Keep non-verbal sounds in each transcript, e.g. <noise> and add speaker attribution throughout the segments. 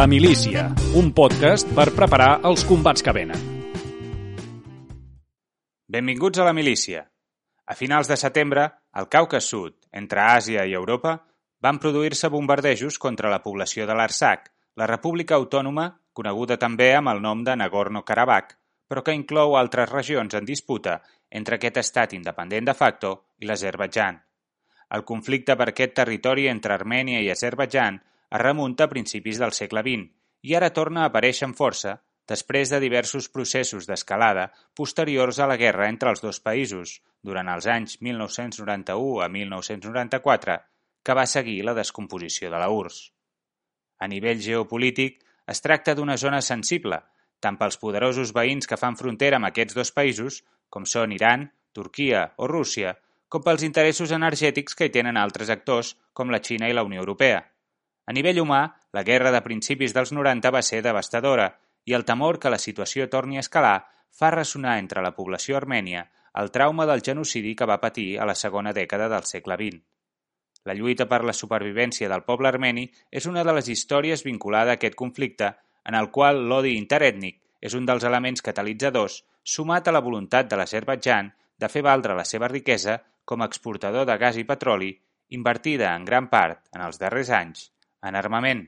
Speaker 1: La Milícia, un podcast per preparar els combats que venen.
Speaker 2: Benvinguts a la Milícia. A finals de setembre, al Caucas Sud, entre Àsia i Europa, van produir-se bombardejos contra la població de l'Arsac, la república autònoma coneguda també amb el nom de Nagorno-Karabakh, però que inclou altres regions en disputa entre aquest estat independent de facto i l'Azerbaidjan. El conflicte per aquest territori entre Armènia i Azerbaidjan es remunta a principis del segle XX i ara torna a aparèixer amb força després de diversos processos d'escalada posteriors a la guerra entre els dos països durant els anys 1991 a 1994, que va seguir la descomposició de la URSS. A nivell geopolític, es tracta d'una zona sensible, tant pels poderosos veïns que fan frontera amb aquests dos països, com són Iran, Turquia o Rússia, com pels interessos energètics que hi tenen altres actors com la Xina i la Unió Europea. A nivell humà, la guerra de principis dels 90 va ser devastadora i el temor que la situació torni a escalar fa ressonar entre la població armènia el trauma del genocidi que va patir a la segona dècada del segle XX. La lluita per la supervivència del poble armeni és una de les històries vinculada a aquest conflicte en el qual l'odi interètnic és un dels elements catalitzadors sumat a la voluntat de l'Azerbaidjan de fer valdre la seva riquesa com a exportador de gas i petroli, invertida en gran part, en els darrers anys, en armament.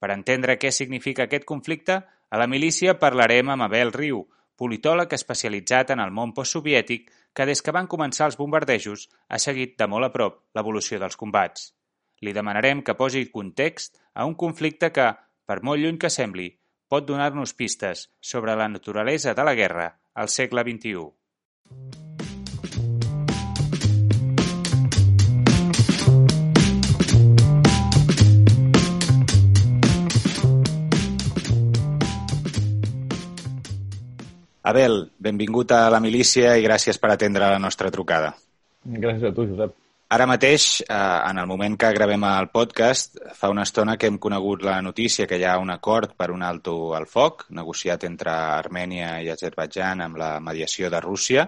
Speaker 2: Per entendre què significa aquest conflicte, a la milícia parlarem amb Abel Riu, politòleg especialitzat en el món postsoviètic que des que van començar els bombardejos ha seguit de molt a prop l'evolució dels combats. Li demanarem que posi context a un conflicte que, per molt lluny que sembli, pot donar-nos pistes sobre la naturalesa de la guerra al segle XXI. Abel, benvingut a la milícia i gràcies per atendre la nostra trucada.
Speaker 3: Gràcies a tu, Josep.
Speaker 2: Ara mateix, eh, en el moment que gravem el podcast, fa una estona que hem conegut la notícia que hi ha un acord per un alto al foc, negociat entre Armènia i Azerbaidjan amb la mediació de Rússia,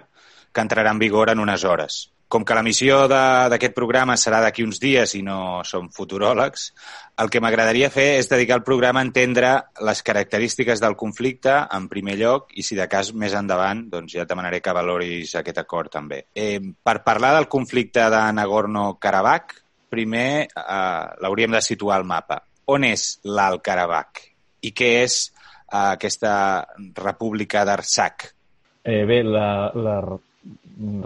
Speaker 2: que entrarà en vigor en unes hores. Com que la missió d'aquest programa serà d'aquí uns dies i no som futuròlegs, el que m'agradaria fer és dedicar el programa a entendre les característiques del conflicte en primer lloc i si de cas més endavant doncs ja demanaré que valoris aquest acord també. Eh, per parlar del conflicte de Nagorno-Karabakh, primer eh, l'hauríem de situar al mapa. On és l'Alt Karabakh i què és eh, aquesta república d'Artsakh?
Speaker 3: Eh, bé, la, la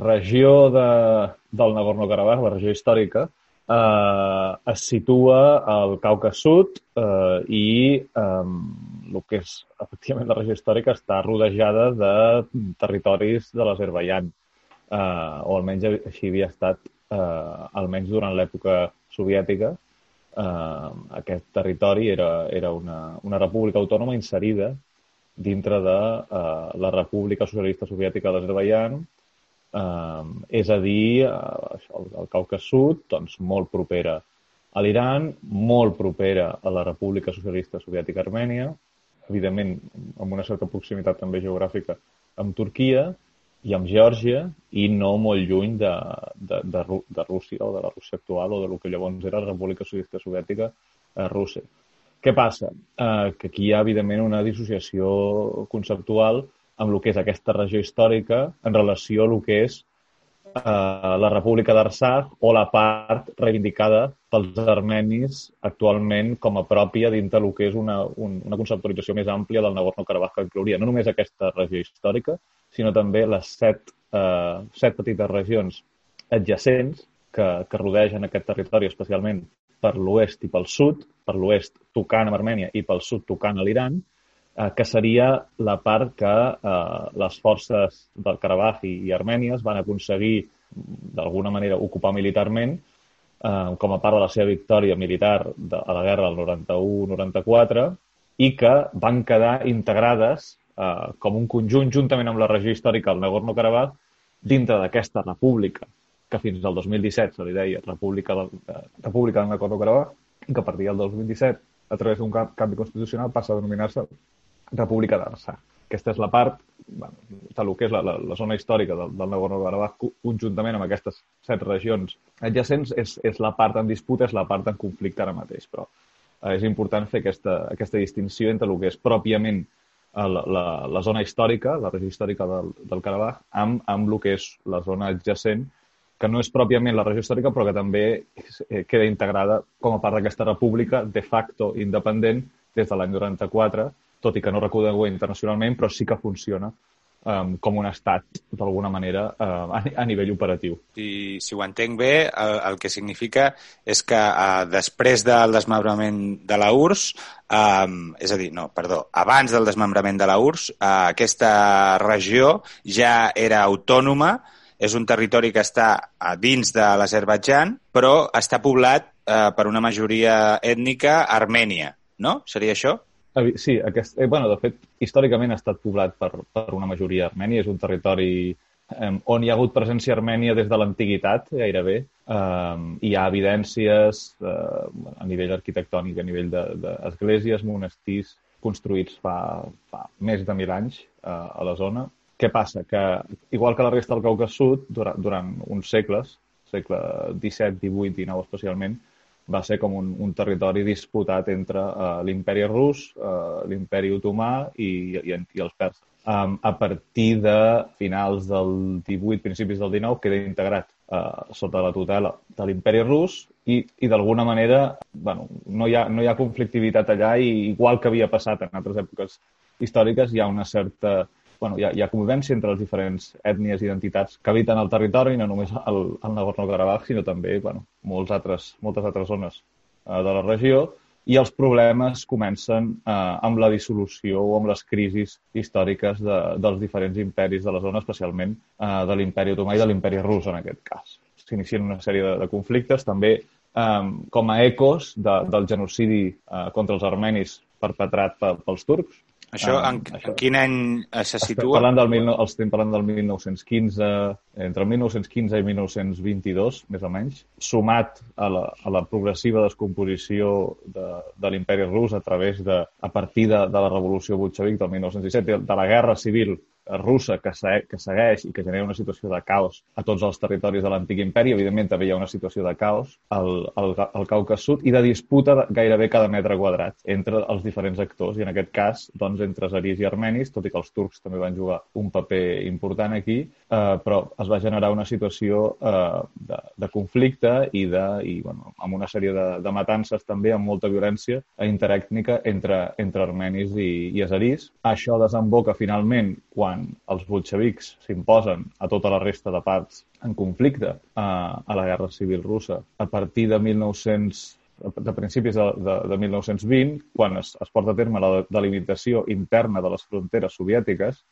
Speaker 3: regió de, del Nagorno-Karabakh, la regió històrica, eh, es situa al Caucas Sud eh, i eh, el que és efectivament la regió històrica està rodejada de territoris de l'Azerbaidjan, eh, o almenys així havia estat eh, almenys durant l'època soviètica. Eh, aquest territori era, era una, una república autònoma inserida dintre de eh, la República Socialista Soviètica de l'Azerbaidjan, eh, és a dir, eh, el, el Caucas Sud, doncs molt propera a l'Iran, molt propera a la República Socialista Soviètica Armènia, evidentment amb una certa proximitat també geogràfica amb Turquia i amb Geòrgia i no molt lluny de, de, de, de Rússia o de la Rússia actual o de lo que llavors era la República Socialista Soviètica eh, Rússia. Què passa? Eh, que aquí hi ha, evidentment, una dissociació conceptual amb el que és aquesta regió històrica en relació a el que és eh, la República d'Arsaf o la part reivindicada pels armenis actualment com a pròpia dintre del que és una, un, una conceptualització més àmplia del Nagorno-Karabakh que inclouria no només aquesta regió històrica, sinó també les set, eh, set petites regions adjacents que, que rodegen aquest territori, especialment per l'oest i pel sud, per l'oest tocant amb Armènia i pel sud tocant a l'Iran, eh, que seria la part que eh, les forces del Karabakh i, i Armènia van aconseguir d'alguna manera ocupar militarment eh, com a part de la seva victòria militar de, a la guerra del 91-94 i que van quedar integrades eh, com un conjunt juntament amb la regió històrica del Nagorno-Karabakh dintre d'aquesta república que fins al 2017 se li deia República del, eh, República del Nagorno-Karabakh i que a partir del 2017 a través d'un canvi constitucional passa a denominar-se República d'Arsa. Aquesta és la part, bueno, el que és la, la, la zona històrica del, del Nagorno-Karabakh, conjuntament amb aquestes set regions adjacents, és, és la part en disputa, és la part en conflicte ara mateix. Però és important fer aquesta, aquesta distinció entre el que és pròpiament la, la, la zona històrica, la regió històrica del, del Karabakh, amb, amb el que és la zona adjacent, que no és pròpiament la regió històrica, però que també eh, queda integrada com a part d'aquesta república de facto independent des de l'any 94, tot i que no reconeguda internacionalment, però sí que funciona um, com un estat, d'alguna manera, uh, a, a nivell operatiu.
Speaker 4: I si ho entenc bé, el, el que significa és que uh, després del desmembrament de la URSS, um, és a dir, no, perdó, abans del desmembrament de la URSS, uh, aquesta regió ja era autònoma, és un territori que està a dins de l'Azerbaidjan, però està poblat eh, per una majoria ètnica armènia, no? Seria això?
Speaker 3: Sí, aquest, eh, bueno, de fet, històricament ha estat poblat per, per una majoria armènia. És un territori eh, on hi ha hagut presència armènia des de l'antiguitat, gairebé. Eh, hi ha evidències eh, a nivell arquitectònic, a nivell d'esglésies, de, monestirs construïts fa, fa més de mil anys eh, a la zona. Què passa? Que, igual que la resta del Caucas Sud, durant, durant uns segles, segle XVII, XVIII, XIX especialment, va ser com un, un territori disputat entre uh, l'imperi rus, uh, l'imperi otomà i, i, i els perses. Um, a partir de finals del 18, principis del 19, queda integrat uh, sota la tutela de l'imperi rus i, i d'alguna manera bueno, no, hi ha, no hi ha conflictivitat allà i igual que havia passat en altres èpoques històriques hi ha una certa bueno, hi, ha, hi ha convivència entre les diferents ètnies i identitats que habiten el territori, no només el, el Nagorno-Karabakh, sinó també bueno, molts altres, moltes altres zones eh, de la regió, i els problemes comencen eh, amb la dissolució o amb les crisis històriques de, dels diferents imperis de la zona, especialment eh, de l'imperi otomà i de l'imperi rus, en aquest cas. S'inicien una sèrie de, de conflictes, també eh, com a ecos de, del genocidi eh, contra els armenis perpetrat pels turcs,
Speaker 4: això, en, això. en quin any se situa?
Speaker 3: Estem parlant del, estem parlant del 1915, entre el 1915 i 1922, més o menys, sumat a la, a la progressiva descomposició de, de l'imperi rus a través de, a partir de, de la revolució bolxevic del 1917, de, de la guerra civil russa que, se, que segueix i que genera una situació de caos a tots els territoris de l'antic imperi. Evidentment, també hi ha una situació de caos al, al, al Caucas Sud i de disputa de gairebé cada metre quadrat entre els diferents actors, i en aquest cas, doncs, entre azeris i armenis, tot i que els turcs també van jugar un paper important aquí, eh, però es va generar una situació eh, de, de conflicte i, de, i bueno, amb una sèrie de, de matances també, amb molta violència interètnica entre, entre armenis i, i azeris. Això desemboca finalment quan quan els bolxevics s'imposen a tota la resta de parts en conflicte a, a la Guerra Civil Russa. A partir de 1900 de principis de, de, de 1920, quan es, es porta a terme la delimitació interna de les fronteres soviètiques,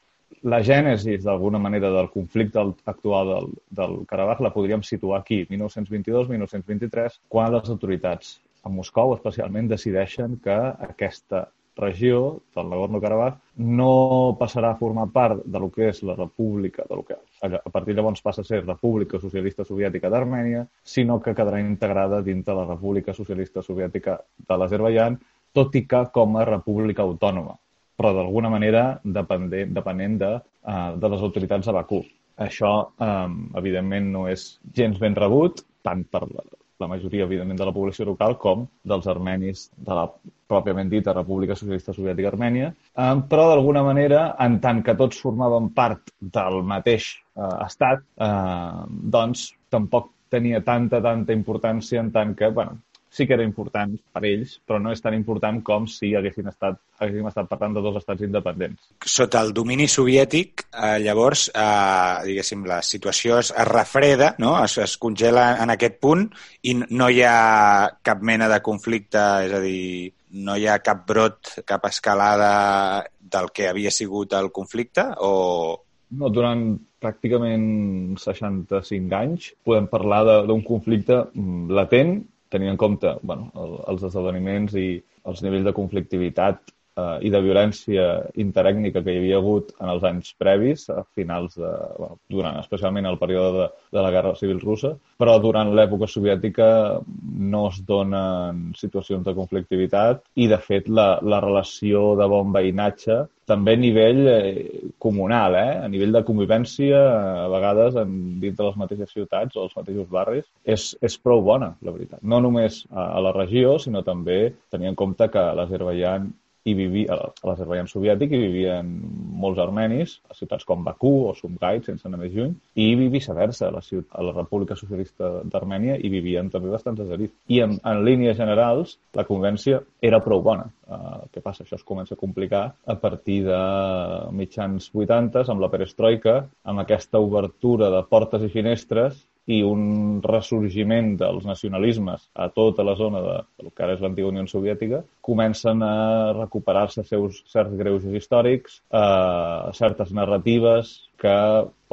Speaker 3: la gènesis, d'alguna manera, del conflicte actual del, del Karabakh la podríem situar aquí, 1922-1923, quan les autoritats a Moscou especialment decideixen que aquesta regió del Nagorno-Karabakh no passarà a formar part de lo que és la república, de lo que a partir de llavors passa a ser República Socialista Soviètica d'Armènia, sinó que quedarà integrada dintre la República Socialista Soviètica de l'Azerbaidjan, tot i que com a república autònoma, però d'alguna manera dependent, depenent de, uh, de les autoritats de Bakú. Això, um, evidentment, no és gens ben rebut, tant per la majoria, evidentment, de la població local com dels armenis de la pròpiament dita República Socialista Soviètica Armènia, eh, però d'alguna manera, en tant que tots formaven part del mateix eh, estat, eh, doncs tampoc tenia tanta, tanta importància en tant que, bueno, sí que era important per ells, però no és tan important com si haguessin estat, haguéssim estat parlant de dos estats independents.
Speaker 4: Sota el domini soviètic, eh, llavors, eh, diguéssim, la situació es, es refreda, no? es, es congela en aquest punt i no hi ha cap mena de conflicte, és a dir, no hi ha cap brot, cap escalada del que havia sigut el conflicte o...
Speaker 3: No, durant pràcticament 65 anys podem parlar d'un conflicte mm, latent tenint en compte bueno, el, els esdeveniments i els nivells de conflictivitat eh, i de violència interècnica que hi havia hagut en els anys previs, a finals de... Bueno, durant especialment el període de, de la Guerra Civil Russa, però durant l'època soviètica no es donen situacions de conflictivitat i, de fet, la, la relació de bon veïnatge també a nivell eh, comunal, eh? a nivell de convivència, a vegades en, dins de les mateixes ciutats o els mateixos barris, és, és prou bona, la veritat. No només a, a la regió, sinó també tenir en compte que l'Azerbaijan hi vivia, a l'Azerbaijan soviètic hi vivien molts armenis, a ciutats com Bakú o Sumgait, sense anar més lluny, i viceversa, a la, ciutat, a la República Socialista d'Armènia hi vivien també bastants azeris. I en, en línies generals, la convència era prou bona. Uh, què passa? Això es comença a complicar a partir de mitjans 80 amb la perestroika, amb aquesta obertura de portes i finestres i un ressorgiment dels nacionalismes a tota la zona de, del que ara és l'antiga Unió Soviètica, comencen a recuperar-se seus certs greuges històrics, eh, certes narratives que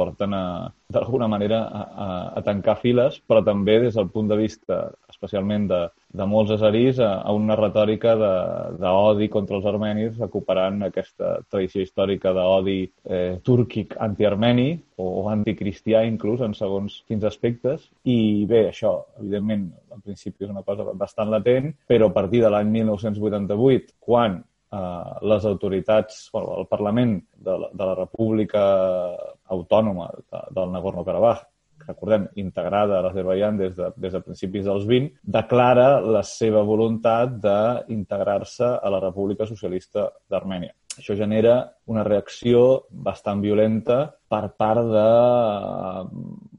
Speaker 3: porten d'alguna manera a, a, a tancar files, però també des del punt de vista especialment de, de molts azerís a, a una retòrica d'odi contra els armenis, recuperant aquesta tradició històrica d'odi eh, túrquic antiarmeni o, o anticristià inclús en segons quins aspectes. I bé, això, evidentment, al principi és una cosa bastant latent, però a partir de l'any 1988, quan eh, les autoritats, bueno, el Parlament de la, de la República Autònoma de, del Nagorno-Karabakh recordem, integrada a l'Azerbaijan des, de, des de principis dels 20, declara la seva voluntat d'integrar-se a la República Socialista d'Armènia. Això genera una reacció bastant violenta per part de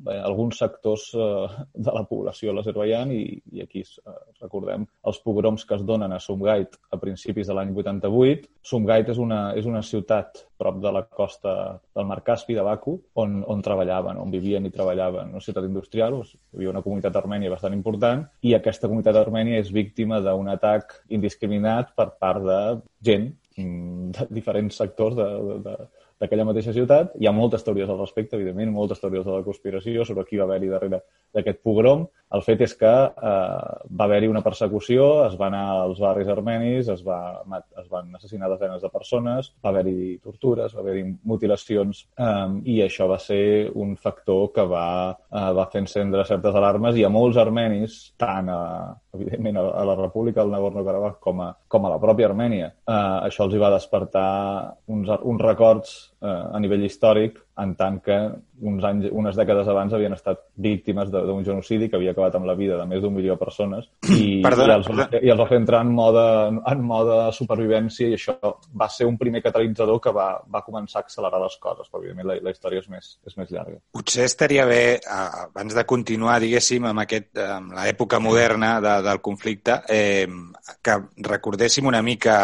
Speaker 3: bé, alguns sectors eh, de la població de l'Azerbaijan i, i aquí eh, recordem els pogroms que es donen a Sumgait a principis de l'any 88. Sumgait és una, és una ciutat prop de la costa del Mar Caspi de Baku on, on treballaven, on vivien i treballaven, una ciutat industrial, hi havia una comunitat armènia bastant important i aquesta comunitat armènia és víctima d'un atac indiscriminat per part de gent <laughs> de diferents sectors d'aquella mateixa ciutat. Hi ha moltes teories al respecte, evidentment, moltes teories de la conspiració sobre qui va haver-hi darrere d'aquest pogrom. El fet és que eh, va haver-hi una persecució, es va anar als barris armenis, es, va, es van assassinar desenes de persones, va haver-hi tortures, va haver-hi mutilacions, eh, i això va ser un factor que va, eh, va fer encendre certes alarmes i a molts armenis, tant a, evidentment a la República del Nagorno-Karabakh com, a, com a la pròpia Armènia, eh, això els hi va despertar uns, uns records eh, a nivell històric en tant que uns anys, unes dècades abans havien estat víctimes d'un genocidi que havia acabat amb la vida de més d'un milió de persones i,
Speaker 4: Perdona,
Speaker 3: i, els, va, i els va fer entrar en mode, en mode supervivència i això va ser un primer catalitzador que va, va començar a accelerar les coses, però evidentment la, la història és més, és més llarga.
Speaker 4: Potser estaria bé, abans de continuar, diguéssim, amb, aquest, amb l'època moderna de, del conflicte, eh, que recordéssim una mica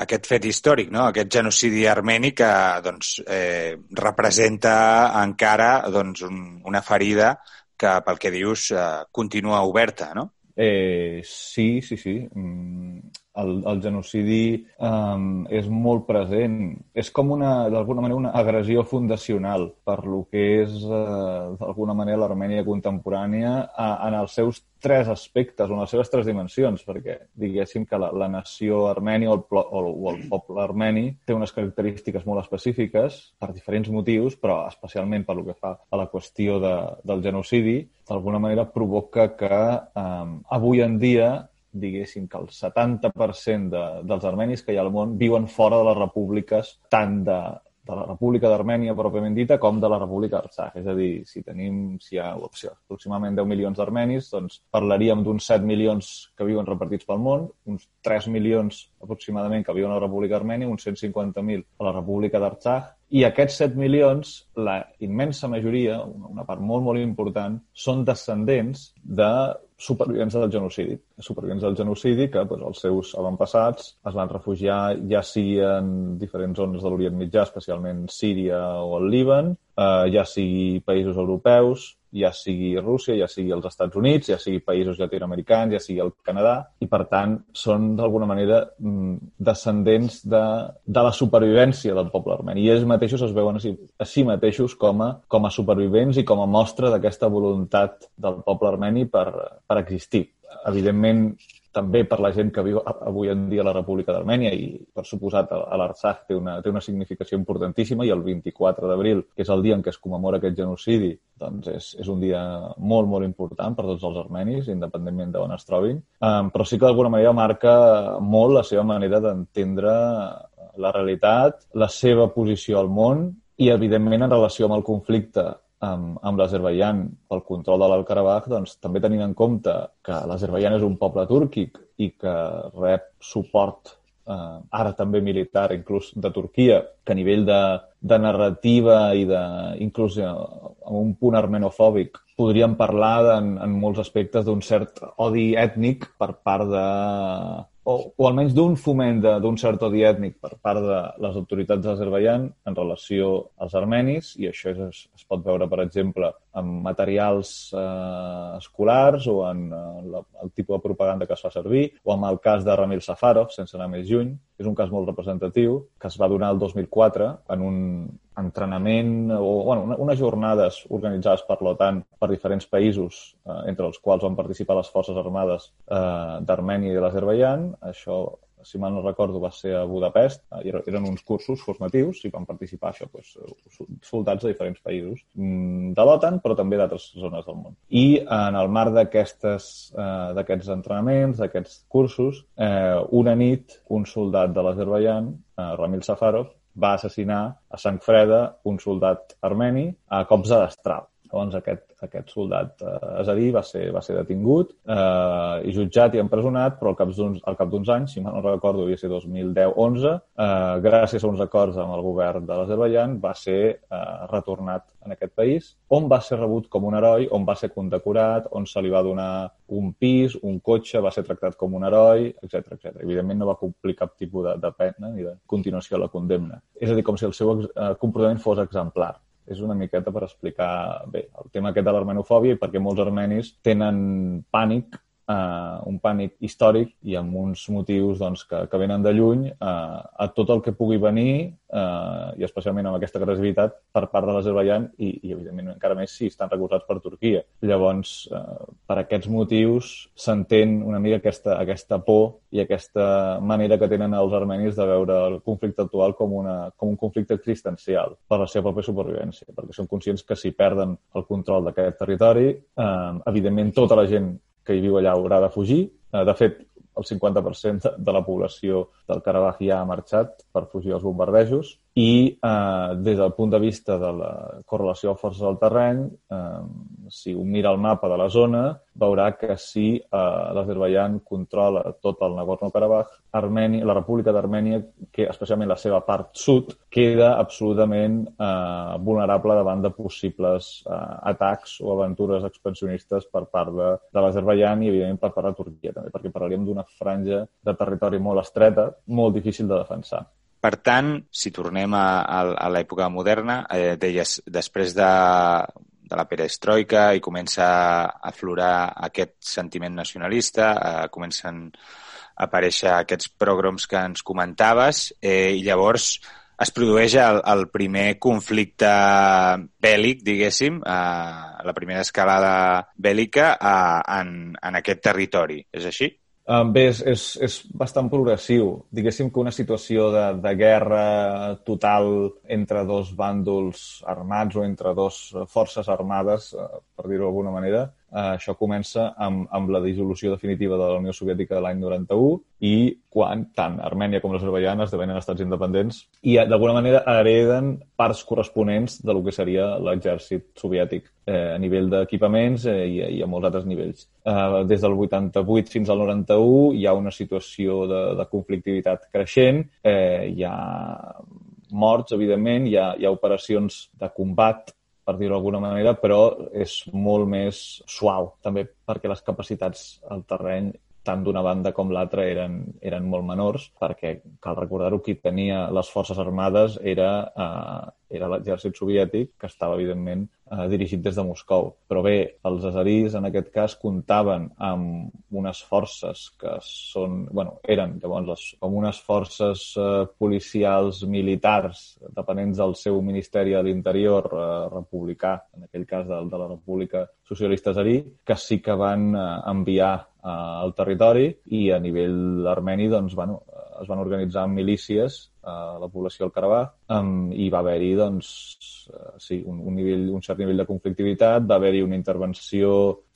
Speaker 4: aquest fet històric, no? aquest genocidi armeni que doncs, eh, representa encara doncs, un, una ferida que, pel que dius, eh, continua oberta, no?
Speaker 3: Eh, sí, sí, sí. Mm, el, el genocidi um, és molt present. És com una, d'alguna manera, una agressió fundacional per lo que és, uh, d'alguna manera, l'Armènia contemporània uh, en els seus tres aspectes, o en les seves tres dimensions, perquè diguéssim que la, la nació armènia o el, o, o el poble armeni té unes característiques molt específiques per diferents motius, però especialment per lo que fa a la qüestió de, del genocidi, d'alguna manera provoca que um, avui en dia diguéssim que el 70% de, dels armenis que hi ha al món viuen fora de les repúbliques tant de, de la República d'Armènia pròpiament dita com de la República d'Artsakh. És a dir, si tenim si hi ha opció, aproximadament 10 milions d'armenis, doncs parlaríem d'uns 7 milions que viuen repartits pel món, uns 3 milions aproximadament que viuen a la República Armènia, uns 150.000 a la República d'Artsakh, i aquests 7 milions, la immensa majoria, una part molt, molt important, són descendents de supervivents del genocidi. Supervivents del genocidi que doncs, els seus avantpassats es van refugiar ja sigui en diferents zones de l'Orient Mitjà, especialment Síria o el Líban, eh, ja sigui països europeus, ja sigui Rússia, ja sigui els Estats Units, ja sigui països llatinoamericans, ja sigui el Canadà, i per tant són d'alguna manera mm, descendents de, de la supervivència del poble armeni. I ells mateixos es veuen a si, a si mateixos com a, com a supervivents i com a mostra d'aquesta voluntat del poble armeni per, per existir. Evidentment, també per la gent que viu avui en dia a la República d'Armènia i, per suposat, a l'Artsakh té, una, té una significació importantíssima i el 24 d'abril, que és el dia en què es commemora aquest genocidi, doncs és, és un dia molt, molt important per tots els armenis, independentment d'on es trobin. Um, però sí que d'alguna manera marca molt la seva manera d'entendre la realitat, la seva posició al món i, evidentment, en relació amb el conflicte amb, amb l'Azerbaiyán pel control de l'Alt-Karabakh, doncs, també tenint en compte que l'Azerbaiyán és un poble túrquic i que rep suport eh, ara també militar, inclús de Turquia, que a nivell de, de narrativa i de, inclús eh, amb un punt armenofòbic, podríem parlar en, en molts aspectes d'un cert odi ètnic per part de o, o almenys d'un foment d'un cert odi ètnic per part de les autoritats d'Azerbaiyán en relació als armenis, i això es, es pot veure, per exemple, en materials eh, escolars o en eh, la, el tipus de propaganda que es fa servir, o en el cas de Ramil Safarov, sense anar més lluny, és un cas molt representatiu que es va donar el 2004 en un entrenament o bueno, una, unes jornades organitzades per l'OTAN per diferents països, eh, entre els quals van participar les forces armades eh, d'Armènia i de l'Azerbaiyán. Això si mal no recordo, va ser a Budapest. Eh, eren uns cursos formatius i van participar això, doncs, soldats de diferents països mm, de l'OTAN, però també d'altres zones del món. I en el marc d'aquests eh, entrenaments, d'aquests cursos, eh, una nit un soldat de l'Azerbaiyán, eh, Ramil Safarov, va assassinar a sang freda un soldat armeni a cops de destral. Llavors aquest, aquest soldat eh, azerí va ser, va ser detingut eh, i jutjat i empresonat, però al cap d'uns anys, si no recordo, devia ser 2010-11, eh, gràcies a uns acords amb el govern de l'Azerbaijan, va ser eh, retornat en aquest país, on va ser rebut com un heroi, on va ser condecorat, on se li va donar un pis, un cotxe, va ser tractat com un heroi, etc etc. Evidentment no va complir cap tipus de, de pena ni de continuació a la condemna. És a dir, com si el seu eh, comportament fos exemplar és una miqueta per explicar bé el tema aquest de l'armenofòbia i perquè molts armenis tenen pànic eh, un pànic històric i amb uns motius doncs, que, que venen de lluny eh, a tot el que pugui venir eh, i especialment amb aquesta agressivitat per part de l'Azerbaijan i, i, evidentment, encara més si estan recolzats per Turquia. Llavors, eh, per aquests motius s'entén una mica aquesta, aquesta por i aquesta manera que tenen els armenis de veure el conflicte actual com, una, com un conflicte existencial per la seva pròpia supervivència, perquè són conscients que si perden el control d'aquest territori, eh, evidentment tota la gent que hi viu allà haurà de fugir. Eh, de fet, el 50% de la població del Karabakh ja ha marxat per fugir als bombardejos i eh, des del punt de vista de la correlació de forces al terreny, eh, si un mira el mapa de la zona, veurà que si eh, l'Azerbaijan controla tot el Nagorno-Karabakh, Armènia, la República d'Armènia, que especialment la seva part sud, queda absolutament eh, vulnerable davant de possibles eh, atacs o aventures expansionistes per part de, de l'Azerbaijan i, evidentment, per part de Turquia, també, perquè parlaríem d'una franja de territori molt estreta, molt difícil de defensar.
Speaker 4: Per tant, si tornem a, a, a l'època moderna, eh, deies, després de, de la perestroika i comença a aflorar aquest sentiment nacionalista, eh, comencen a aparèixer aquests progroms que ens comentaves eh, i llavors es produeix el, el primer conflicte bèl·lic, diguéssim, eh, la primera escalada bèl·lica eh, en, en aquest territori. És així?
Speaker 3: Um, bé, és, és, és bastant progressiu. Diguéssim que una situació de, de guerra total entre dos bàndols armats o entre dos forces armades, eh, per dir-ho d'alguna manera, Uh, això comença amb, amb la dissolució definitiva de la Unió Soviètica de l'any 91 i quan tant Armènia com l'Azerbaijan esdevenen estats independents i d'alguna manera hereden parts corresponents de lo que seria l'exèrcit soviètic eh, a nivell d'equipaments eh, i, i a molts altres nivells. Eh, des del 88 fins al 91 hi ha una situació de, de conflictivitat creixent, eh, hi ha morts, evidentment, hi ha, hi ha operacions de combat per dir-ho d'alguna manera, però és molt més suau, també perquè les capacitats al terreny tant d'una banda com l'altra eren, eren molt menors, perquè cal recordar-ho, qui tenia les forces armades era, eh, era l'exèrcit soviètic que estava, evidentment, eh, dirigit des de Moscou. Però bé, els azeris, en aquest cas, comptaven amb unes forces que són, bueno, eren llavors les, com unes forces eh, policials militars dependents del seu Ministeri de l'Interior eh, republicà, en aquell cas de, de la República Socialista Azerí, que sí que van eh, enviar eh, al territori i a nivell armeni doncs, bueno, es van organitzar milícies a la població del Karabakh um, i va haver-hi doncs, uh, sí, un, un, nivell, un cert nivell de conflictivitat, va haver-hi una intervenció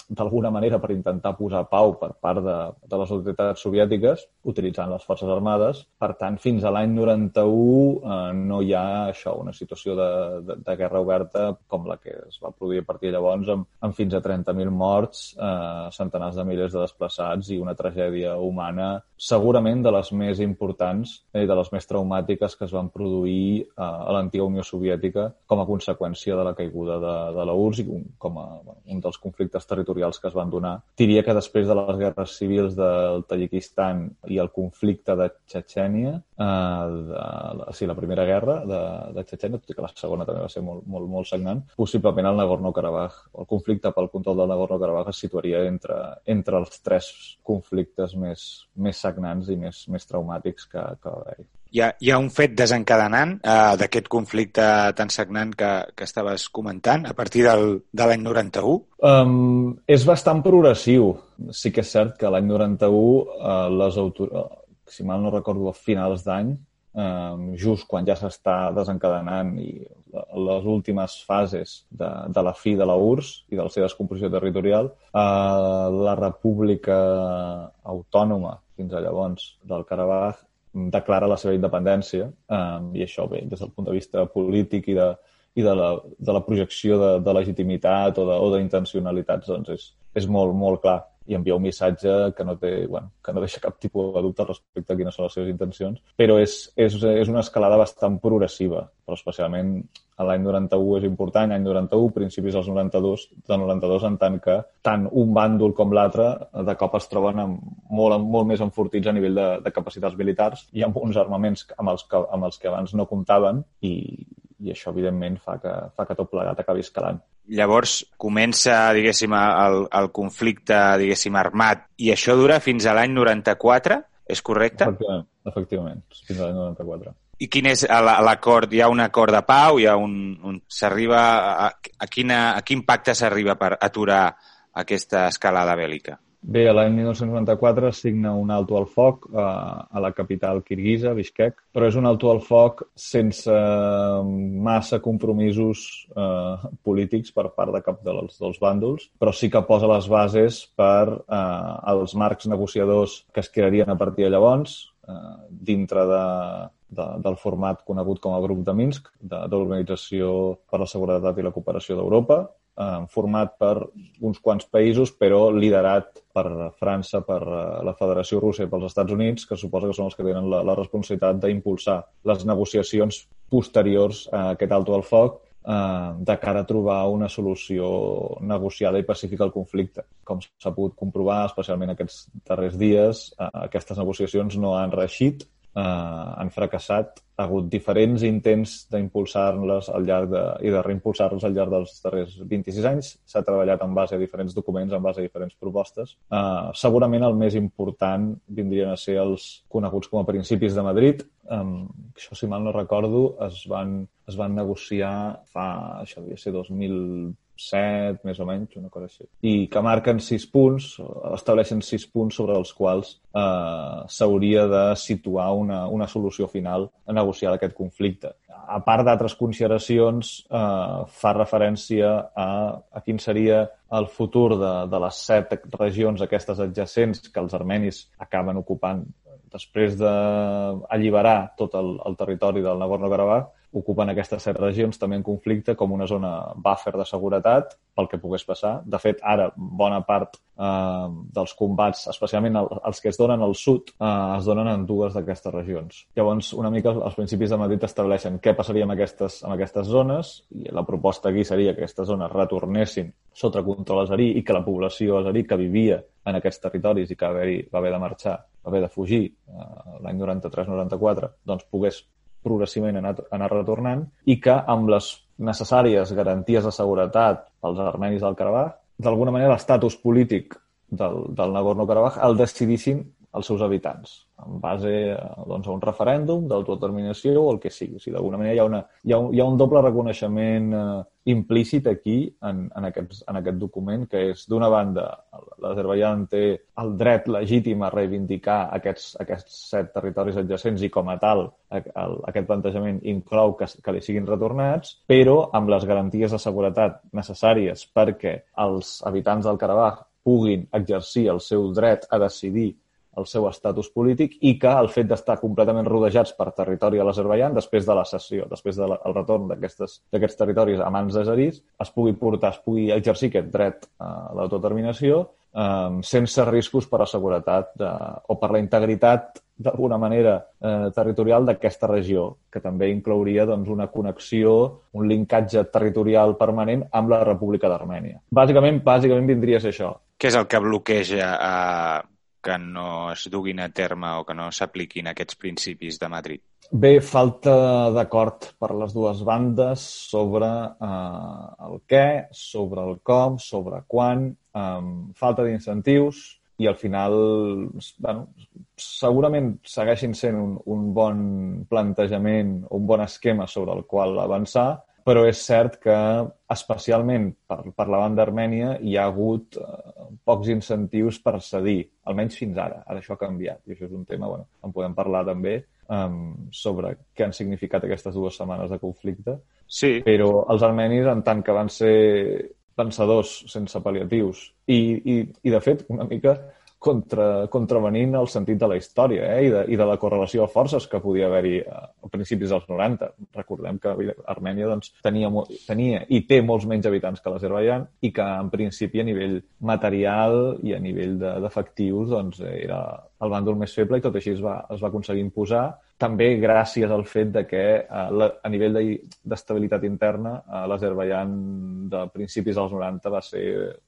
Speaker 3: d'alguna manera per intentar posar pau per part de, de les autoritats soviètiques utilitzant les forces armades. Per tant, fins a l'any 91 eh, no hi ha això, una situació de, de, de guerra oberta com la que es va produir a partir de llavors amb, amb fins a 30.000 morts, eh, centenars de milers de desplaçats i una tragèdia humana segurament de les més importants i de les més traumàtiques que es van produir eh, a l'antiga Unió Soviètica com a conseqüència de la caiguda de, de la URSS i com a bueno, un dels conflictes territorials territorials que es van donar. Diria que després de les guerres civils del Tajikistan i el conflicte de Txetxènia, eh, de, la, sí, la primera guerra de, de Txetxènia, tot i que la segona també va ser molt, molt, molt sagnant, possiblement el Nagorno-Karabakh. El conflicte pel control del Nagorno-Karabakh es situaria entre, entre els tres conflictes més, més sagnants i més, més traumàtics que, que va haver-hi.
Speaker 4: Hi ha, hi ha un fet desencadenant eh, d'aquest conflicte tan sagnant que, que estaves comentant a partir del, de l'any 91?
Speaker 3: Um, és bastant progressiu. Sí que és cert que l'any 91 uh, les autoritats, si mal no recordo, a finals d'any, um, just quan ja s'està desencadenant i les últimes fases de, de la fi de la URSS i de la seva descomposició territorial, uh, la República Autònoma, fins a llavors, del Karabakh, declara la seva independència um, i això bé, des del punt de vista polític i de, i de, la, de la projecció de, de legitimitat o d'intencionalitats doncs és, és molt, molt clar i envia un missatge que no, té, bueno, que no deixa cap tipus de dubte respecte a quines són les seves intencions, però és, és, és una escalada bastant progressiva, però especialment a l'any 91 és important, any 91, principis dels 92, de 92, en tant que tant un bàndol com l'altre de cop es troben amb, molt, molt més enfortits a nivell de, de capacitats militars i amb uns armaments amb els que, amb els que abans no comptaven i, i això, evidentment, fa que, fa que tot plegat acabi escalant.
Speaker 4: Llavors comença, diguéssim, el, el conflicte, diguéssim, armat, i això dura fins a l'any 94, és correcte?
Speaker 3: Efectivament, efectivament fins a l'any 94.
Speaker 4: I quin és l'acord? Hi ha un acord de pau? Hi ha un, un s'arriba a, a, quina, a quin pacte s'arriba per aturar aquesta escalada bèl·lica?
Speaker 3: Bé, l'any 1994 signa un alto al foc eh, a la capital kirguisa, Bishkek, però és un alto al foc sense massa compromisos eh, polítics per part de cap dels, dels bàndols, però sí que posa les bases per eh, els marcs negociadors que es crearien a partir de llavors, eh, dintre de, de, del format conegut com a grup de Minsk, de, de l'Organització per la Seguretat i la Cooperació d'Europa, eh, format per uns quants països, però liderat per França, per eh, la Federació Russa i pels Estats Units, que suposa que són els que tenen la, la responsabilitat d'impulsar les negociacions posteriors a aquest alto al foc eh, de cara a trobar una solució negociada i pacífica al conflicte. Com s'ha pogut comprovar, especialment aquests darrers dies, eh, aquestes negociacions no han reixit, eh, han fracassat ha hagut diferents intents d'impulsar-les al llarg de, i de reimpulsar-les al llarg dels darrers 26 anys. S'ha treballat en base a diferents documents, en base a diferents propostes. Uh, segurament el més important vindrien a ser els coneguts com a principis de Madrid. Um, això, si mal no recordo, es van, es van negociar fa, això devia ser 2000 7, més o menys, una cosa així. I que marquen sis punts, estableixen sis punts sobre els quals eh, s'hauria de situar una, una solució final a negociar d'aquest conflicte. A part d'altres consideracions, eh, fa referència a, a quin seria el futur de, de les set regions aquestes adjacents que els armenis acaben ocupant després d'alliberar tot el, el territori del Nagorno-Karabakh ocupen aquestes set regions també en conflicte com una zona buffer de seguretat pel que pogués passar. De fet, ara bona part eh, dels combats, especialment el, els que es donen al sud, eh, es donen en dues d'aquestes regions. Llavors, una mica els principis de Madrid estableixen què passaria amb aquestes, amb aquestes zones i la proposta aquí seria que aquestes zones retornessin sota control azerí i que la població azerí que vivia en aquests territoris i que va haver, va haver de marxar, va haver de fugir eh, l'any 93-94, doncs pogués progressivament anar, anar retornant i que amb les necessàries garanties de seguretat pels armenis del Karabakh, d'alguna manera l'estatus polític del, del Nagorno-Karabakh el decidissin els seus habitants, en base doncs, a un referèndum d'autodeterminació o el que sigui. O sigui, d'alguna manera hi ha, una, hi, ha un, hi ha un doble reconeixement eh, implícit aquí en, en, aquests, en aquest document, que és, d'una banda, l'Azerbaijan té el dret legítim a reivindicar aquests, aquests set territoris adjacents i, com a tal, el, aquest plantejament inclou que, que li siguin retornats, però amb les garanties de seguretat necessàries perquè els habitants del Karabakh puguin exercir el seu dret a decidir el seu estatus polític i que el fet d'estar completament rodejats per territori a l'Azerbaijan, després de la cessió, després del de retorn d'aquests territoris a mans azeris, es pugui portar, es pugui exercir aquest dret a l'autodeterminació eh, sense riscos per a la seguretat de, o per la integritat d'alguna manera eh, territorial d'aquesta regió, que també inclouria doncs, una connexió, un linkatge territorial permanent amb la República d'Armènia. Bàsicament, bàsicament vindria a ser això.
Speaker 4: Què és el que bloqueja eh, que no es duguin a terme o que no s'apliquin aquests principis de Madrid?
Speaker 3: Bé, falta d'acord per les dues bandes sobre eh, el què, sobre el com, sobre quan, eh, falta d'incentius i al final, bueno, segurament segueixin sent un, un bon plantejament, un bon esquema sobre el qual avançar, però és cert que, especialment per, per la banda armènia, hi ha hagut eh, pocs incentius per cedir, almenys fins ara. Ara això ha canviat i això és un tema, bueno, en podem parlar també, um, sobre què han significat aquestes dues setmanes de conflicte.
Speaker 4: Sí.
Speaker 3: Però els armenis, en tant que van ser pensadors sense pal·liatius i, i, i de fet, una mica contra, contravenint el sentit de la història eh? I, de, i de la correlació de forces que podia haver-hi a, a principis dels 90. Recordem que Armènia doncs, tenia, tenia i té molts menys habitants que l'Azerbaijan i que en principi a nivell material i a nivell d'efectius de, doncs, era el bàndol més feble i tot així es va, es va aconseguir imposar també gràcies al fet de que eh, a nivell d'estabilitat de, interna eh, l'Azerbaijan de principis dels 90 va ser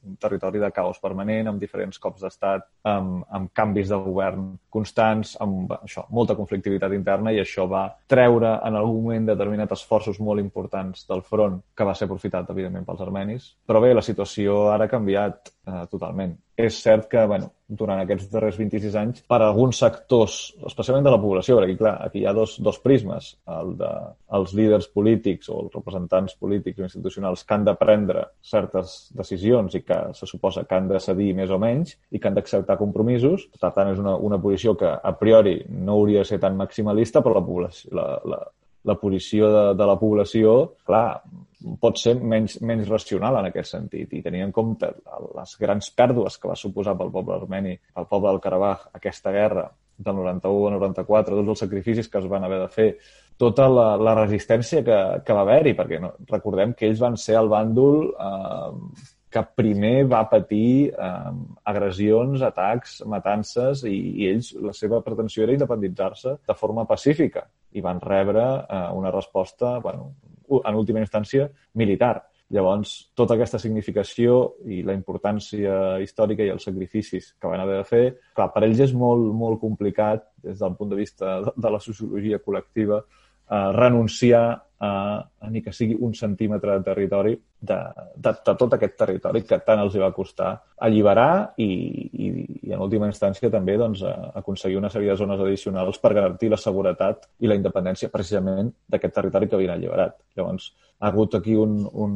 Speaker 3: un territori de caos permanent, amb diferents cops d'estat, amb, amb canvis de govern constants, amb això, molta conflictivitat interna i això va treure en algun moment determinats esforços molt importants del front que va ser aprofitat, evidentment, pels armenis. Però bé, la situació ara ha canviat eh, totalment. És cert que, bueno, durant aquests darrers 26 anys, per alguns sectors, especialment de la població, perquè, clar, aquí hi ha dos, dos prismes, el de els líders polítics o els representants polítics o institucionals que han de prendre certes decisions i que se suposa que han de cedir més o menys i que han d'acceptar compromisos. Per tant, és una, una posició que a priori no hauria de ser tan maximalista, però la, població, la, la, la posició de, de la població, clar, pot ser menys, menys racional en aquest sentit. I tenir en compte les grans pèrdues que va suposar pel poble armeni, pel poble del Karabakh, aquesta guerra del 91 al 94, tots els sacrificis que es van haver de fer, tota la, la resistència que, que va haver-hi, perquè no, recordem que ells van ser el bàndol eh, que primer va patir eh, agressions, atacs, matances i, i ells, la seva pretensió era independitzar-se de forma pacífica i van rebre eh, una resposta, bueno, en última instància, militar. Llavors, tota aquesta significació i la importància històrica i els sacrificis que van haver de fer, clar, per ells és molt, molt complicat, des del punt de vista de la sociologia col·lectiva, eh, renunciar a, a ni que sigui un centímetre de territori de, de, de tot aquest territori que tant els hi va costar alliberar i, i, i en última instància també doncs, aconseguir una sèrie de zones addicionals per garantir la seguretat i la independència precisament d'aquest territori que havien alliberat. Llavors, ha hagut aquí un, un,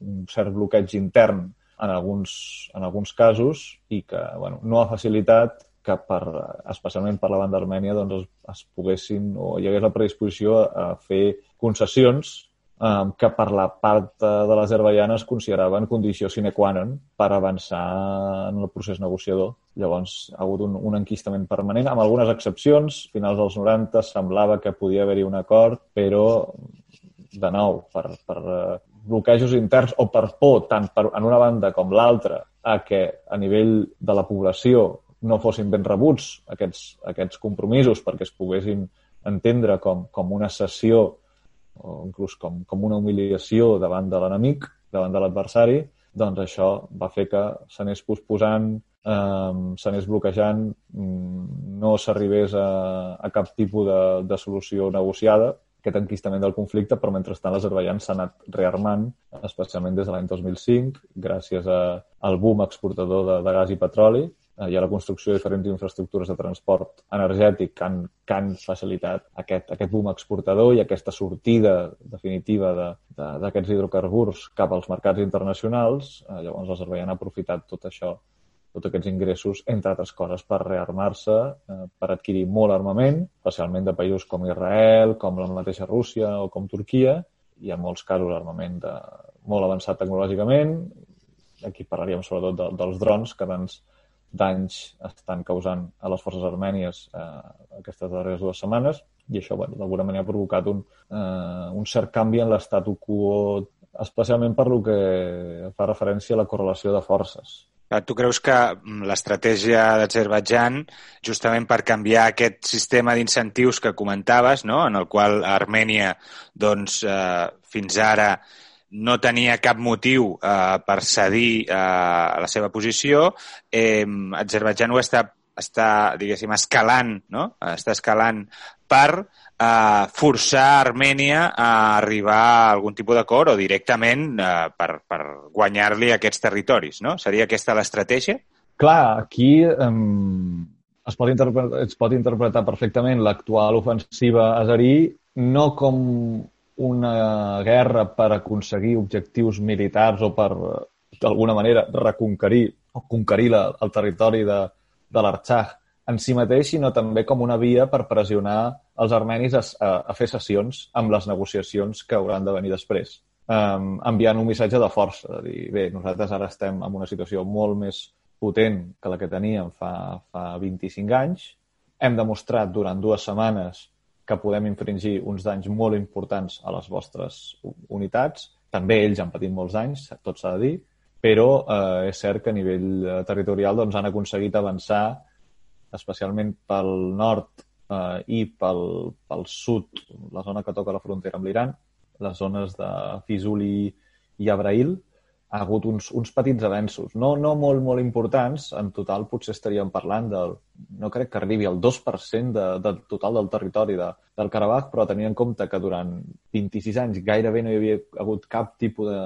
Speaker 3: un cert bloqueig intern en alguns, en alguns casos i que bueno, no ha facilitat que per, especialment per la banda armènia doncs es, es poguessin o hi hagués la predisposició a, a fer concessions eh, que per la part de l'Azerbaijan es consideraven condició sine qua non per avançar en el procés negociador. Llavors ha hagut un, un enquistament permanent, amb algunes excepcions. A finals dels 90 semblava que podia haver-hi un acord, però, de nou, per, per eh, bloquejos interns o per por, tant per, en una banda com l'altra, a que a nivell de la població no fossin ben rebuts aquests, aquests compromisos perquè es poguessin entendre com, com una sessió o inclús com, com una humiliació davant de l'enemic, davant de l'adversari, doncs això va fer que s'anés posposant eh, s'anés bloquejant, mm, no s'arribés a, a cap tipus de, de solució negociada, aquest enquistament del conflicte, però mentrestant l'Azerbaijan s'ha anat rearmant, especialment des de l'any 2005, gràcies a, al boom exportador de, de gas i petroli, eh, i a la construcció de diferents infraestructures de transport energètic que han, que han facilitat aquest, aquest boom exportador i aquesta sortida definitiva d'aquests de, de, hidrocarburs cap als mercats internacionals. Eh, llavors l'Azerbaijan ha aprofitat tot això tots aquests ingressos, entre altres coses, per rearmar-se, eh, per adquirir molt armament, especialment de països com Israel, com la mateixa Rússia o com Turquia, i en molts casos armament de, molt avançat tecnològicament. Aquí parlaríem sobretot de, dels drons que tants danys estan causant a les forces armènies eh, aquestes darreres dues setmanes i això, bueno, d'alguna manera ha provocat un, eh, un cert canvi en l'estatu quo especialment per lo que fa referència a la correlació de forces.
Speaker 4: Tu creus que mm, l'estratègia d'Azerbaidjan, justament per canviar aquest sistema d'incentius que comentaves, no? en el qual Armènia doncs, eh, fins ara no tenia cap motiu eh, per cedir eh, la seva posició, eh, Azerbaidjan ho està, està diguéssim, escalant, no? està escalant per eh, forçar Armènia a arribar a algun tipus d'acord o directament eh, per, per guanyar-li aquests territoris, no? Seria aquesta l'estratègia?
Speaker 3: Clar, aquí um, es, pot es pot interpretar perfectament l'actual ofensiva azerí no com una guerra per aconseguir objectius militars o per, d'alguna manera, reconquerir o conquerir la, el territori de, de l'Arxach, en si mateix, sinó també com una via per pressionar els armenis a, a, a fer sessions amb les negociacions que hauran de venir després, um, enviant un missatge de força, de dir, bé, nosaltres ara estem en una situació molt més potent que la que teníem fa, fa 25 anys, hem demostrat durant dues setmanes que podem infringir uns danys molt importants a les vostres unitats. També ells han patit molts danys, tot s'ha de dir, però eh, és cert que a nivell eh, territorial doncs, han aconseguit avançar especialment pel nord eh, i pel, pel sud, la zona que toca la frontera amb l'Iran, les zones de Fizuli i Abrail, ha hagut uns, uns petits avenços. No, no molt, molt importants. En total potser estaríem parlant del... No crec que arribi al 2% de, del total del territori de, del Karabakh, però tenint en compte que durant 26 anys gairebé no hi havia hagut cap tipus de,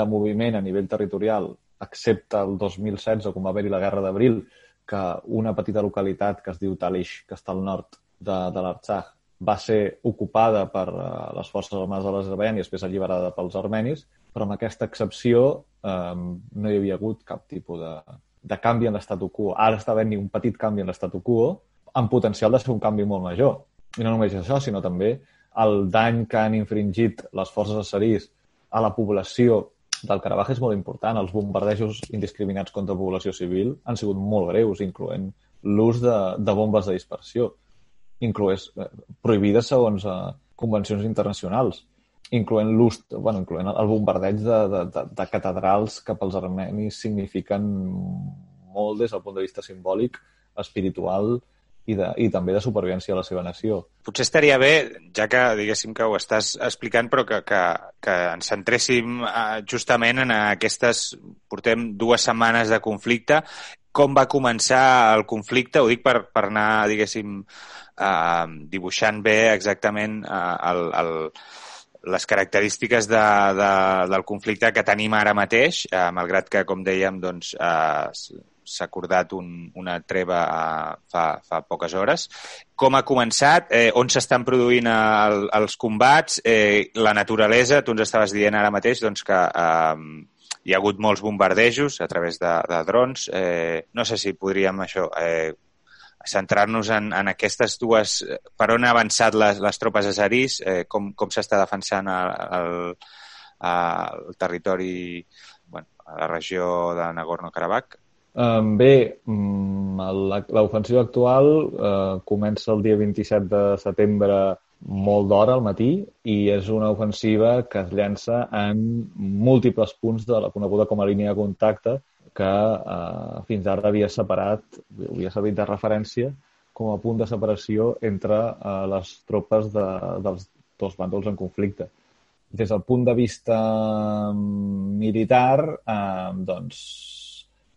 Speaker 3: de moviment a nivell territorial, excepte el 2016, com va haver-hi la Guerra d'Abril, que una petita localitat que es diu Talish, que està al nord de, de l'Artsakh, va ser ocupada per uh, les forces armades de l'Azerbaidjan i després alliberada pels armenis, però amb aquesta excepció um, no hi havia hagut cap tipus de, de canvi en l'estatu quo. Ara està havent-hi un petit canvi en l'estatu quo amb potencial de ser un canvi molt major. I no només això, sinó també el dany que han infringit les forces asserís a la població del Karabakh és molt important. Els bombardejos indiscriminats contra la població civil han sigut molt greus, incloent l'ús de, de bombes de dispersió, incloés, eh, prohibides segons eh, convencions internacionals, incloent l'ús, bueno, incloent el bombardeig de, de, de, de catedrals que pels armenis signifiquen molt des del punt de vista simbòlic, espiritual i, de, i també de supervivència a la seva nació.
Speaker 4: Potser estaria bé, ja que diguéssim que ho estàs explicant, però que, que, que ens centréssim uh, justament en aquestes... Portem dues setmanes de conflicte. Com va començar el conflicte? Ho dic per, per anar, diguéssim, uh, dibuixant bé exactament uh, el, el, les característiques de, de, del conflicte que tenim ara mateix, eh, malgrat que, com dèiem, doncs, eh, s'ha acordat un, una treva a, fa, fa poques hores. Com ha començat? Eh, on s'estan produint el, els combats? Eh, la naturalesa, tu ens estaves dient ara mateix doncs, que eh, hi ha hagut molts bombardejos a través de, de drons. Eh, no sé si podríem això eh, centrar-nos en, en aquestes dues... Per on ha avançat les, les tropes azerís? Eh, com com s'està defensant el, el, el territori, bueno, a la regió de Nagorno-Karabakh?
Speaker 3: Um, bé, um, l'ofensiva actual uh, comença el dia 27 de setembre molt d'hora al matí i és una ofensiva que es llença en múltiples punts de la coneguda com a línia de contacte que uh, fins ara havia separat, havia servit de referència com a punt de separació entre uh, les tropes de, dels dos bàndols en conflicte. Des del punt de vista militar, eh, doncs,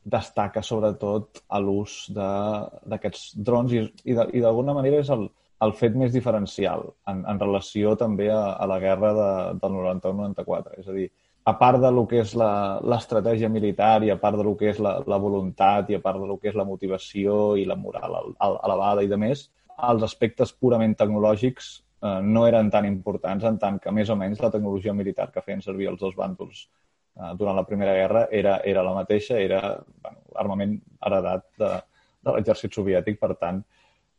Speaker 3: destaca sobretot a l'ús d'aquests drons i, i d'alguna manera és el, el fet més diferencial en, en relació també a, a la guerra de, del 91-94. És a dir, a part de lo que és l'estratègia militar i a part de lo que és la, la voluntat i a part de lo que és la motivació i la moral elevada i de més, els aspectes purament tecnològics eh, no eren tan importants en tant que més o menys la tecnologia militar que feien servir els dos bàndols eh, durant la Primera Guerra era, era la mateixa, era bueno, armament heredat de, de l'exèrcit soviètic, per tant,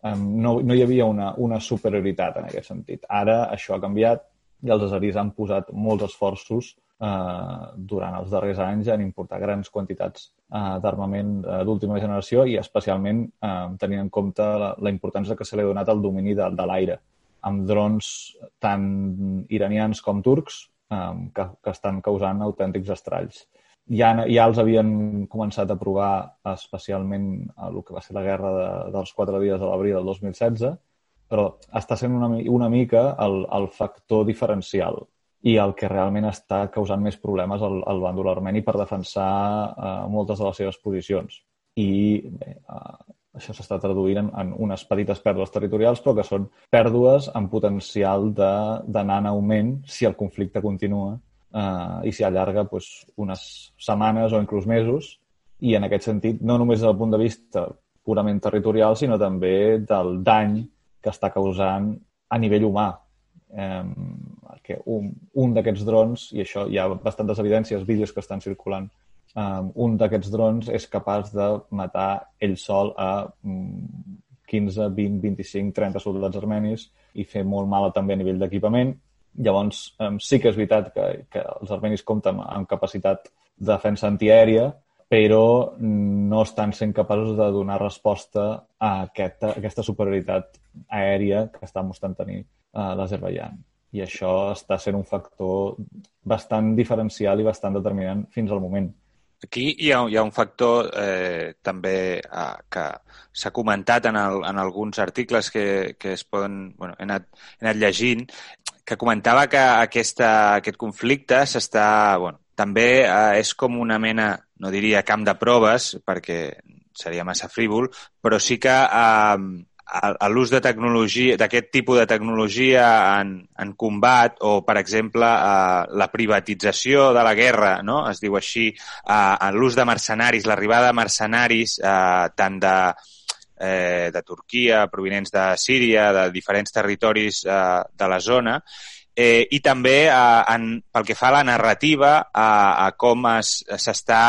Speaker 3: eh, no, no hi havia una, una superioritat en aquest sentit. Ara això ha canviat i els azeris han posat molts esforços eh, durant els darrers anys en importar grans quantitats eh, d'armament eh, d'última generació i especialment eh, tenint en compte la, la importància que se li ha donat al domini de, de l'aire, amb drons tant iranians com turcs eh, que, que estan causant autèntics estralls. Ja, ja els havien començat a provar especialment el que va ser la guerra de, dels quatre dies de l'abril del 2016, però està sent una, una mica el, el factor diferencial i el que realment està causant més problemes al, al bàndol armeni per defensar eh, moltes de les seves posicions. I bé, eh, això s'està traduint en, en unes petites pèrdues territorials, però que són pèrdues amb potencial d'anar en augment si el conflicte continua eh, i si allarga doncs, unes setmanes o inclús mesos. I en aquest sentit, no només des del punt de vista purament territorial, sinó també del dany que està causant a nivell humà eh, que un, un d'aquests drons, i això hi ha bastantes evidències, vídeos que estan circulant, eh, un d'aquests drons és capaç de matar ell sol a 15, 20, 25, 30 soldats armenis i fer molt mal també a nivell d'equipament. Llavors, eh, sí que és veritat que, que els armenis compten amb capacitat de defensa antiaèria, però no estan sent capaços de donar resposta a aquesta, a aquesta superioritat aèria que està mostrant tenir a l'Azerbaijan. I això està sent un factor bastant diferencial i bastant determinant fins al moment.
Speaker 4: Aquí hi ha, hi ha un factor eh, també eh, que s'ha comentat en, el, en alguns articles que, que es poden... Bueno, he, anat, he anat llegint, que comentava que aquesta, aquest conflicte s'està... Bueno, també eh, és com una mena, no diria camp de proves, perquè seria massa frívol, però sí que eh, l'ús de tecnologia, d'aquest tipus de tecnologia en, en combat o, per exemple, eh, la privatització de la guerra, no? es diu així, eh, l'ús de mercenaris, l'arribada de mercenaris eh, tant de, eh, de Turquia, provinents de Síria, de diferents territoris eh, de la zona, eh, i també en, pel que fa a la narrativa, a, a com s'està,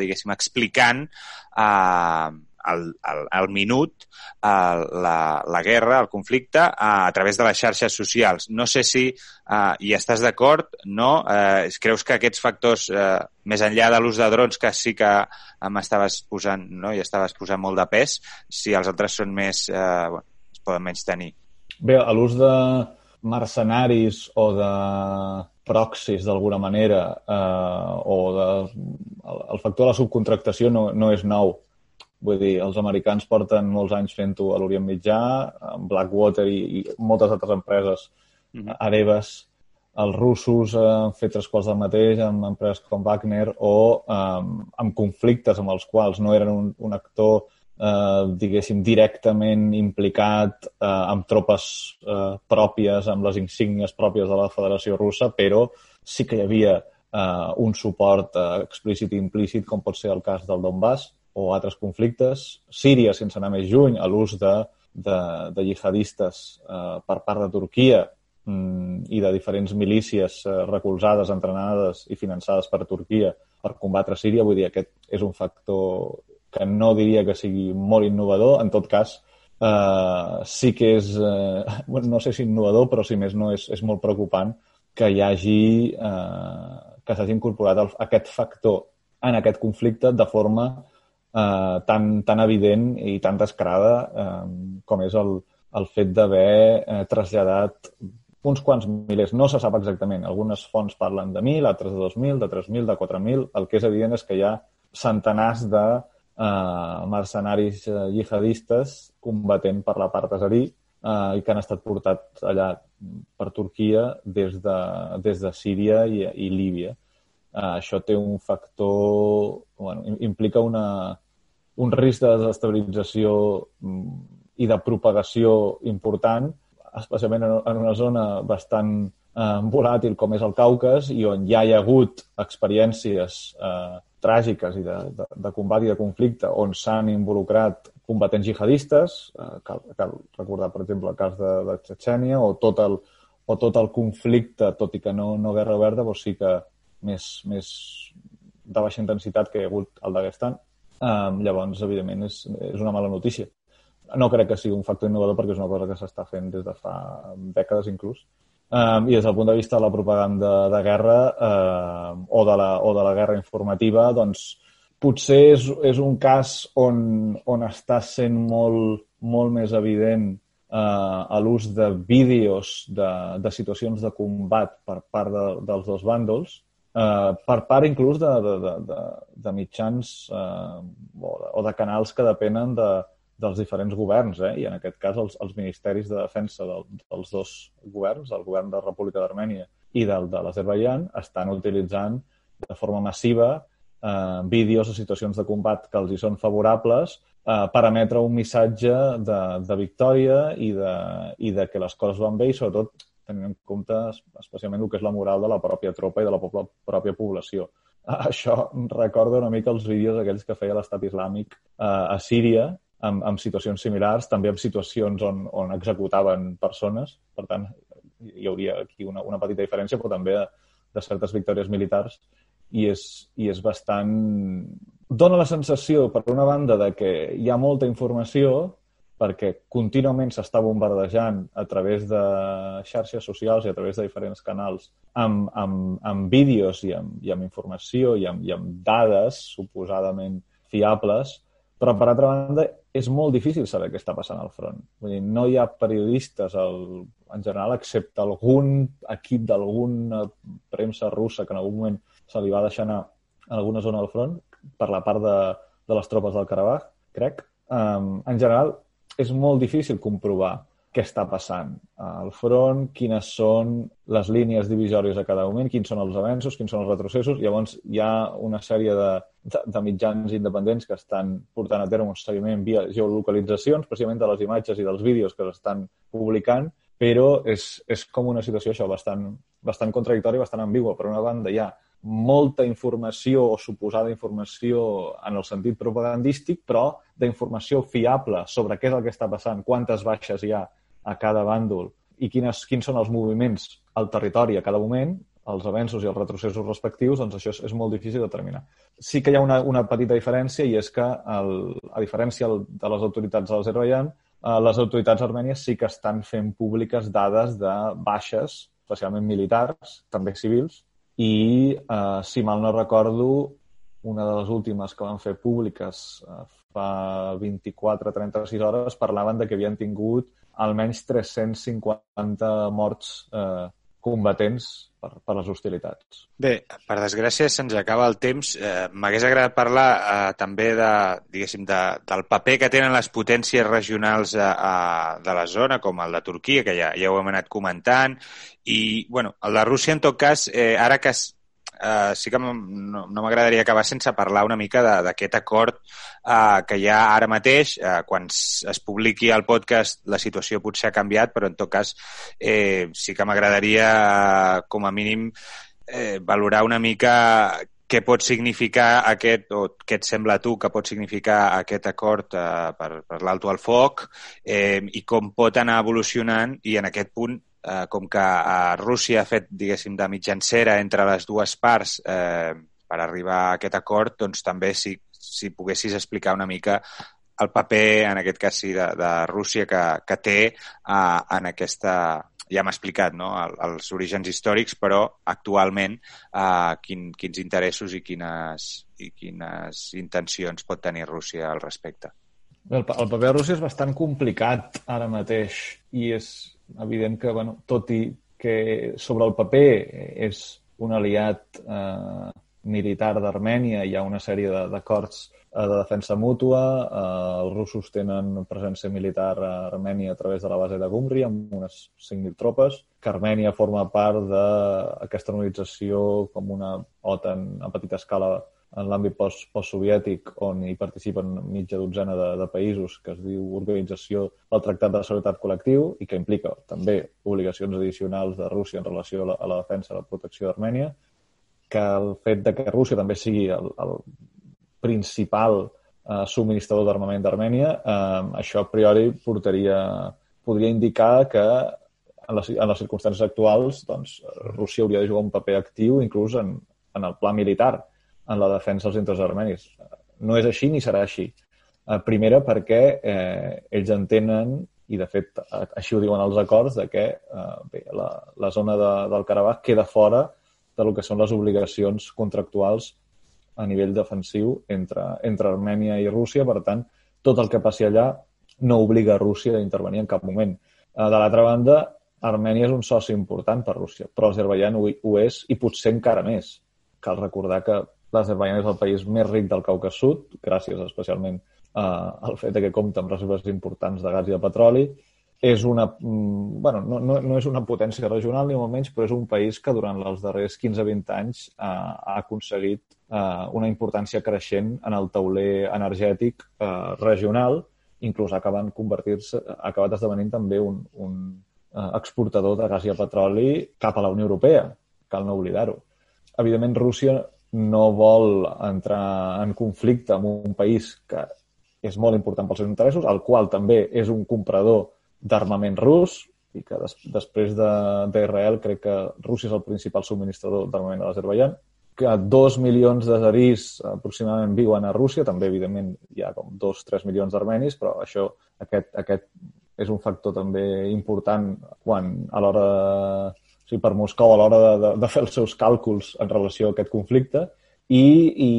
Speaker 4: diguéssim, explicant eh, al, al, al minut uh, la, la guerra, el conflicte, uh, a través de les xarxes socials. No sé si uh, hi estàs d'acord, no? Uh, creus que aquests factors, uh, més enllà de l'ús de drons, que sí que m'estaves posant, no? i estaves posant molt de pes, si els altres són més... Uh, bueno, es poden menys tenir.
Speaker 3: Bé, l'ús de mercenaris o de proxys d'alguna manera eh, o de, el factor de la subcontractació no, no és nou Vull dir, els americans porten molts anys fent-ho a l'Orient Mitjà, amb Blackwater i, i moltes altres empreses mm -hmm. hereves. Els russos han fet tres quarts del mateix amb empreses com Wagner o um, amb conflictes amb els quals no eren un, un actor eh, diguéssim, directament implicat eh, amb tropes eh, pròpies, amb les insígnies pròpies de la Federació Russa, però sí que hi havia eh, un suport eh, explícit i implícit, com pot ser el cas del Donbass, o altres conflictes. Síria, sense anar més juny, a l'ús de, de, de jihadistes eh, per part de Turquia mm, i de diferents milícies eh, recolzades, entrenades i finançades per Turquia per combatre Síria. Vull dir, aquest és un factor que no diria que sigui molt innovador. En tot cas, eh, sí que és, eh, <laughs> no sé si innovador, però si més no és, és molt preocupant que hi hagi, eh, que s'hagi incorporat el, aquest factor en aquest conflicte de forma eh, tan, tan evident i tan descarada eh, com és el, el fet d'haver eh, traslladat uns quants milers. No se sap exactament. Algunes fonts parlen de 1.000, altres de 2.000, de 3.000, de 4.000. El que és evident és que hi ha centenars de eh, mercenaris eh, jihadistes combatent per la part azerí eh, i que han estat portats allà per Turquia des de, des de Síria i, i Líbia. eh, això té un factor... Bueno, implica una, un risc de desestabilització mm, i de propagació important, especialment en una zona bastant eh, volàtil com és el Caucas i on ja hi ha hagut experiències eh, tràgiques i de, de, de combat i de conflicte on s'han involucrat combatents jihadistes, eh, cal, cal recordar, per exemple, el cas de, de Txetxènia, o tot el, o tot el conflicte, tot i que no, no guerra oberta, però sí que més, més de baixa intensitat que hi ha hagut al Daguestan. Um, llavors, evidentment, és, és una mala notícia. No crec que sigui un factor innovador perquè és una cosa que s'està fent des de fa dècades inclús. Um, I des del punt de vista de la propaganda de guerra uh, o, de la, o de la guerra informativa, doncs potser és, és un cas on, on està sent molt, molt més evident uh, a l'ús de vídeos de, de situacions de combat per part de, dels dos bàndols, eh, per part inclús de, de, de, de, de mitjans eh, o, de, o de canals que depenen de, dels diferents governs, eh? i en aquest cas els, els ministeris de defensa del, dels dos governs, el govern de la República d'Armènia i del de l'Azerbaijan, estan utilitzant de forma massiva eh, vídeos o situacions de combat que els hi són favorables eh, per emetre un missatge de, de victòria i de, i de que les coses van bé i sobretot tenint en compte especialment el que és la moral de la pròpia tropa i de la pròpia població. <laughs> Això recorda una mica els vídeos aquells que feia l'estat islàmic eh, a Síria, amb, amb situacions similars, també amb situacions on, on executaven persones. Per tant, hi hauria aquí una, una petita diferència, però també de, de certes victòries militars. I és, I és bastant... Dóna la sensació, per una banda, de que hi ha molta informació, perquè contínuament s'està bombardejant a través de xarxes socials i a través de diferents canals amb, amb, amb vídeos i amb, i amb informació i amb, i amb dades suposadament fiables, però per altra banda és molt difícil saber què està passant al front. Vull dir, no hi ha periodistes el, en general, excepte algun equip d'alguna premsa russa que en algun moment se li va deixar anar a alguna zona del front per la part de, de les tropes del Karabakh, crec. Um, en general, és molt difícil comprovar què està passant al front, quines són les línies divisòries a cada moment, quins són els avenços, quins són els retrocessos. Llavors, hi ha una sèrie de, de, de mitjans independents que estan portant a terme un seguiment via geolocalitzacions, precisament de les imatges i dels vídeos que s'estan publicant, però és, és com una situació això bastant, bastant contradictòria, bastant ambigua. Per una banda, hi ha molta informació o suposada informació en el sentit propagandístic, però d'informació fiable sobre què és el que està passant, quantes baixes hi ha a cada bàndol i quines, quins són els moviments al territori a cada moment, els avenços i els retrocessos respectius, doncs això és, és molt difícil de determinar. Sí que hi ha una, una petita diferència i és que, el, a diferència de les autoritats de l'Azerbaijan, eh, les autoritats armènies sí que estan fent públiques dades de baixes, especialment militars, també civils, i, eh, si mal no recordo, una de les últimes que van fer públiques eh, fa 24-36 hores parlaven de que havien tingut almenys 350 morts eh, combatents per, per les hostilitats.
Speaker 4: Bé, per desgràcia se'ns acaba el temps. Eh, M'hagués agradat parlar eh, també de, diguéssim, de, del paper que tenen les potències regionals a, a, de la zona, com el de Turquia, que ja, ja ho hem anat comentant, i bueno, el de Rússia, en tot cas, eh, ara que eh, sí que no, no m'agradaria acabar sense parlar una mica d'aquest acord eh, que hi ha ara mateix. Eh, quan es publiqui el podcast la situació potser ha canviat, però en tot cas eh, sí que m'agradaria eh, com a mínim eh, valorar una mica què pot significar aquest, o què et sembla a tu que pot significar aquest acord eh, per, per l'alto al foc eh, i com pot anar evolucionant i en aquest punt eh, com que eh, Rússia ha fet, diguéssim, de mitjancera entre les dues parts eh, per arribar a aquest acord, doncs també si, si poguessis explicar una mica el paper, en aquest cas sí, de, de Rússia que, que té eh, en aquesta, ja m'ha explicat no? El, els orígens històrics, però actualment eh, quin, quins interessos i quines, i quines intencions pot tenir Rússia al respecte.
Speaker 3: El, el paper de Rússia és bastant complicat ara mateix i és evident que, bueno, tot i que sobre el paper és un aliat eh, militar d'Armènia hi ha una sèrie d'acords de defensa mútua. Eh, els russos tenen presència militar a Armènia a través de la base de Gumri amb unes 5.000 tropes, que Armènia forma part d'aquesta organització com una OTAN a petita escala en l'àmbit post, postsoviètic on hi participen mitja dotzena de, de països que es diu Organització del Tractat de Seguretat Col·lectiu i que implica també obligacions addicionals de Rússia en relació a la, a la defensa i la protecció d'Armènia, que el fet de que Rússia també sigui el, el principal eh, subministrador d'armament d'Armènia, eh, això a priori portaria, podria indicar que en les, en les circumstàncies actuals doncs, Rússia hauria de jugar un paper actiu inclús en, en el pla militar, en la defensa dels interessos armenis. No és així ni serà així. Eh, primera, perquè eh, ells entenen, i de fet així ho diuen els acords, de que eh, bé, la, la zona de, del Karabakh queda fora de lo que són les obligacions contractuals a nivell defensiu entre, entre Armènia i Rússia. Per tant, tot el que passi allà no obliga a Rússia a intervenir en cap moment. Eh, de l'altra banda, Armènia és un soci important per Rússia, però Azerbaijan ho, ho és i potser encara més. Cal recordar que l'Azerbaijan és el país més ric del Caucas Sud, gràcies especialment eh, al fet que compta amb reserves importants de gas i de petroli, és una, mm, bueno, no, no, no és una potència regional ni molt menys, però és un país que durant els darrers 15-20 anys eh, ha aconseguit eh, una importància creixent en el tauler energètic eh, regional, inclús acaben convertir-se, ha acabat esdevenint també un, un eh, exportador de gas i de petroli cap a la Unió Europea, cal no oblidar-ho. Evidentment, Rússia no vol entrar en conflicte amb un país que és molt important pels seus interessos, el qual també és un comprador d'armament rus i que des, després d'Israel de, crec que Rússia és el principal subministrador d'armament a l'Azerbaijan, que dos milions d'azerís aproximadament viuen a Rússia, també, evidentment, hi ha com dos, tres milions d'armenis, però això, aquest, aquest és un factor també important quan a l'hora o sigui, per Moscou a l'hora de, de, de fer els seus càlculs en relació a aquest conflicte. I, i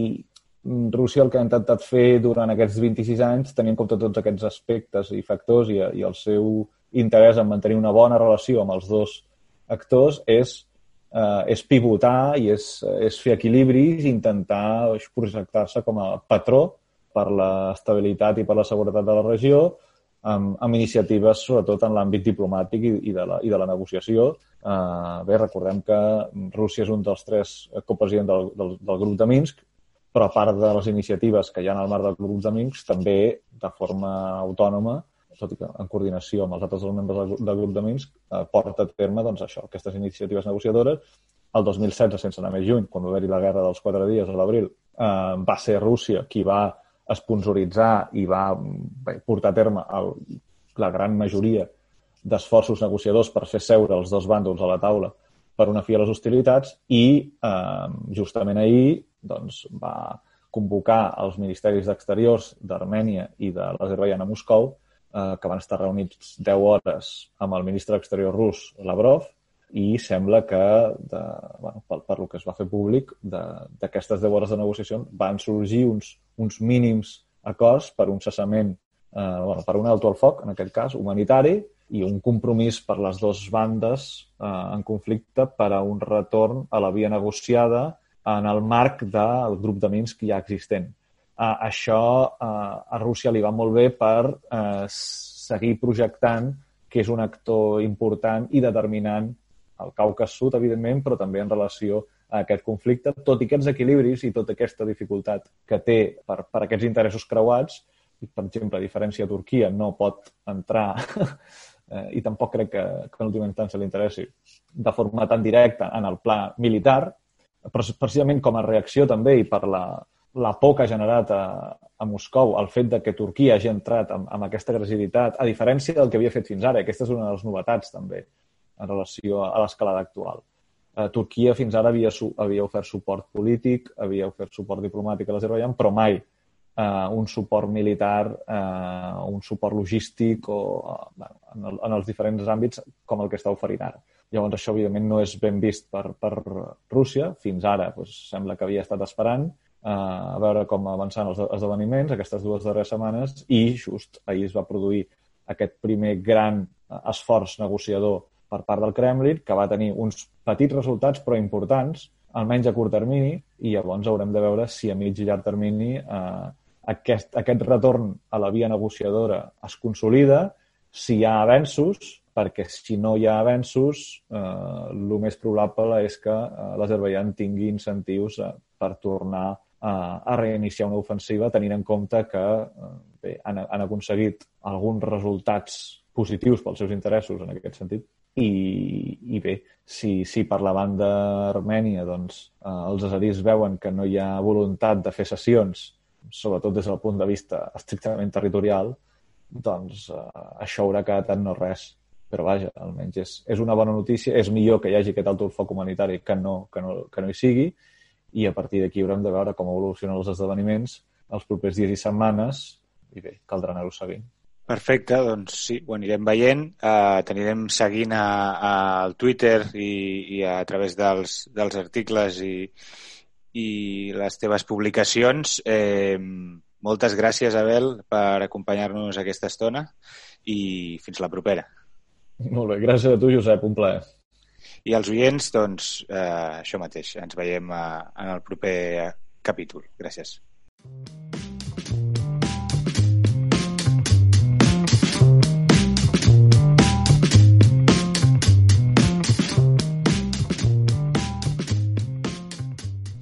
Speaker 3: Rússia el que ha intentat fer durant aquests 26 anys, tenint en compte tots aquests aspectes i factors i, i el seu interès en mantenir una bona relació amb els dos actors, és, eh, és pivotar i és, és fer equilibris i intentar projectar-se com a patró per l'estabilitat i per la seguretat de la regió, amb, amb iniciatives sobretot en l'àmbit diplomàtic i, i, de la, i de la negociació. Eh, bé, recordem que Rússia és un dels tres copresidents del, del, del grup de Minsk, però a part de les iniciatives que hi ha al marc del Club d'Amics, també de forma autònoma, tot i que en coordinació amb els altres membres del, grup de Minsk, eh, porta a terme doncs, això, aquestes iniciatives negociadores. El 2016, sense anar més lluny, quan va haver-hi la guerra dels quatre dies a l'abril, eh, va ser Rússia qui va esponsoritzar i va bé, portar a terme el, la gran majoria d'esforços negociadors per fer seure els dos bàndols a la taula per una fi a les hostilitats i eh, justament ahir doncs, va convocar els ministeris d'Exteriors d'Armènia i de l'Azerbaijan a Moscou, eh, que van estar reunits 10 hores amb el ministre d'Exterior rus, Lavrov, i sembla que, de, bueno, per, per lo que es va fer públic, d'aquestes 10 hores de negociació van sorgir uns, uns mínims acords per un cessament, eh, bueno, per un alto al foc, en aquest cas, humanitari, i un compromís per les dues bandes eh, en conflicte per a un retorn a la via negociada en el marc del grup de Minsk ja existent. Uh, això uh, a Rússia li va molt bé per uh, seguir projectant que és un actor important i determinant al Caucas Sud, evidentment, però també en relació a aquest conflicte, tot i aquests equilibris i tota aquesta dificultat que té per, per aquests interessos creuats, per exemple, a diferència de Turquia, no pot entrar <laughs> eh, i tampoc crec que, que en última instància li interessi de forma tan directa en el pla militar, precisament com a reacció també i per la, la por que ha generat a, a Moscou el fet de que Turquia hagi entrat amb, amb aquesta agressivitat, a diferència del que havia fet fins ara. Aquesta és una de les novetats també en relació a l'escalada actual. Eh, Turquia fins ara havia, havia ofert suport polític, havia ofert suport diplomàtic a l'Azerbaijan, però mai eh, un suport militar, eh, un suport logístic o eh, bueno, en, el, en els diferents àmbits com el que està oferint ara. Llavors, això, evidentment, no és ben vist per, per Rússia. Fins ara doncs, sembla que havia estat esperant uh, a veure com avançant els esdeveniments aquestes dues darreres setmanes i just ahir es va produir aquest primer gran esforç negociador per part del Kremlin, que va tenir uns petits resultats però importants almenys a curt termini, i llavors haurem de veure si a mig i llarg termini eh, aquest, aquest retorn a la via negociadora es consolida, si hi ha avenços, perquè si no hi ha avenços, eh, el més probable és que eh, l'Azerbaijan tingui incentius eh, per tornar a, a reiniciar una ofensiva, tenint en compte que eh, bé, han, han aconseguit alguns resultats positius pels seus interessos en aquest sentit. I, i bé, si, si per la banda armènia doncs, eh, els azeris veuen que no hi ha voluntat de fer sessions, sobretot des del punt de vista estrictament territorial, doncs eh, això haurà quedat en no res però vaja, almenys és, és una bona notícia. És millor que hi hagi aquest alto foc humanitari que no, que no, que no hi sigui i a partir d'aquí haurem de veure com evolucionen els esdeveniments els propers dies i setmanes i bé, caldrà anar-ho seguint.
Speaker 4: Perfecte, doncs sí, ho anirem veient. Uh, t'anirem seguint a, al Twitter i, i a través dels, dels articles i, i les teves publicacions. Eh, moltes gràcies, Abel, per acompanyar-nos aquesta estona i fins la propera.
Speaker 3: Molt bé, gràcies a tu, Josep, un plaer.
Speaker 4: I als oients, doncs, eh, això mateix. Ens veiem eh, en el proper capítol. Gràcies.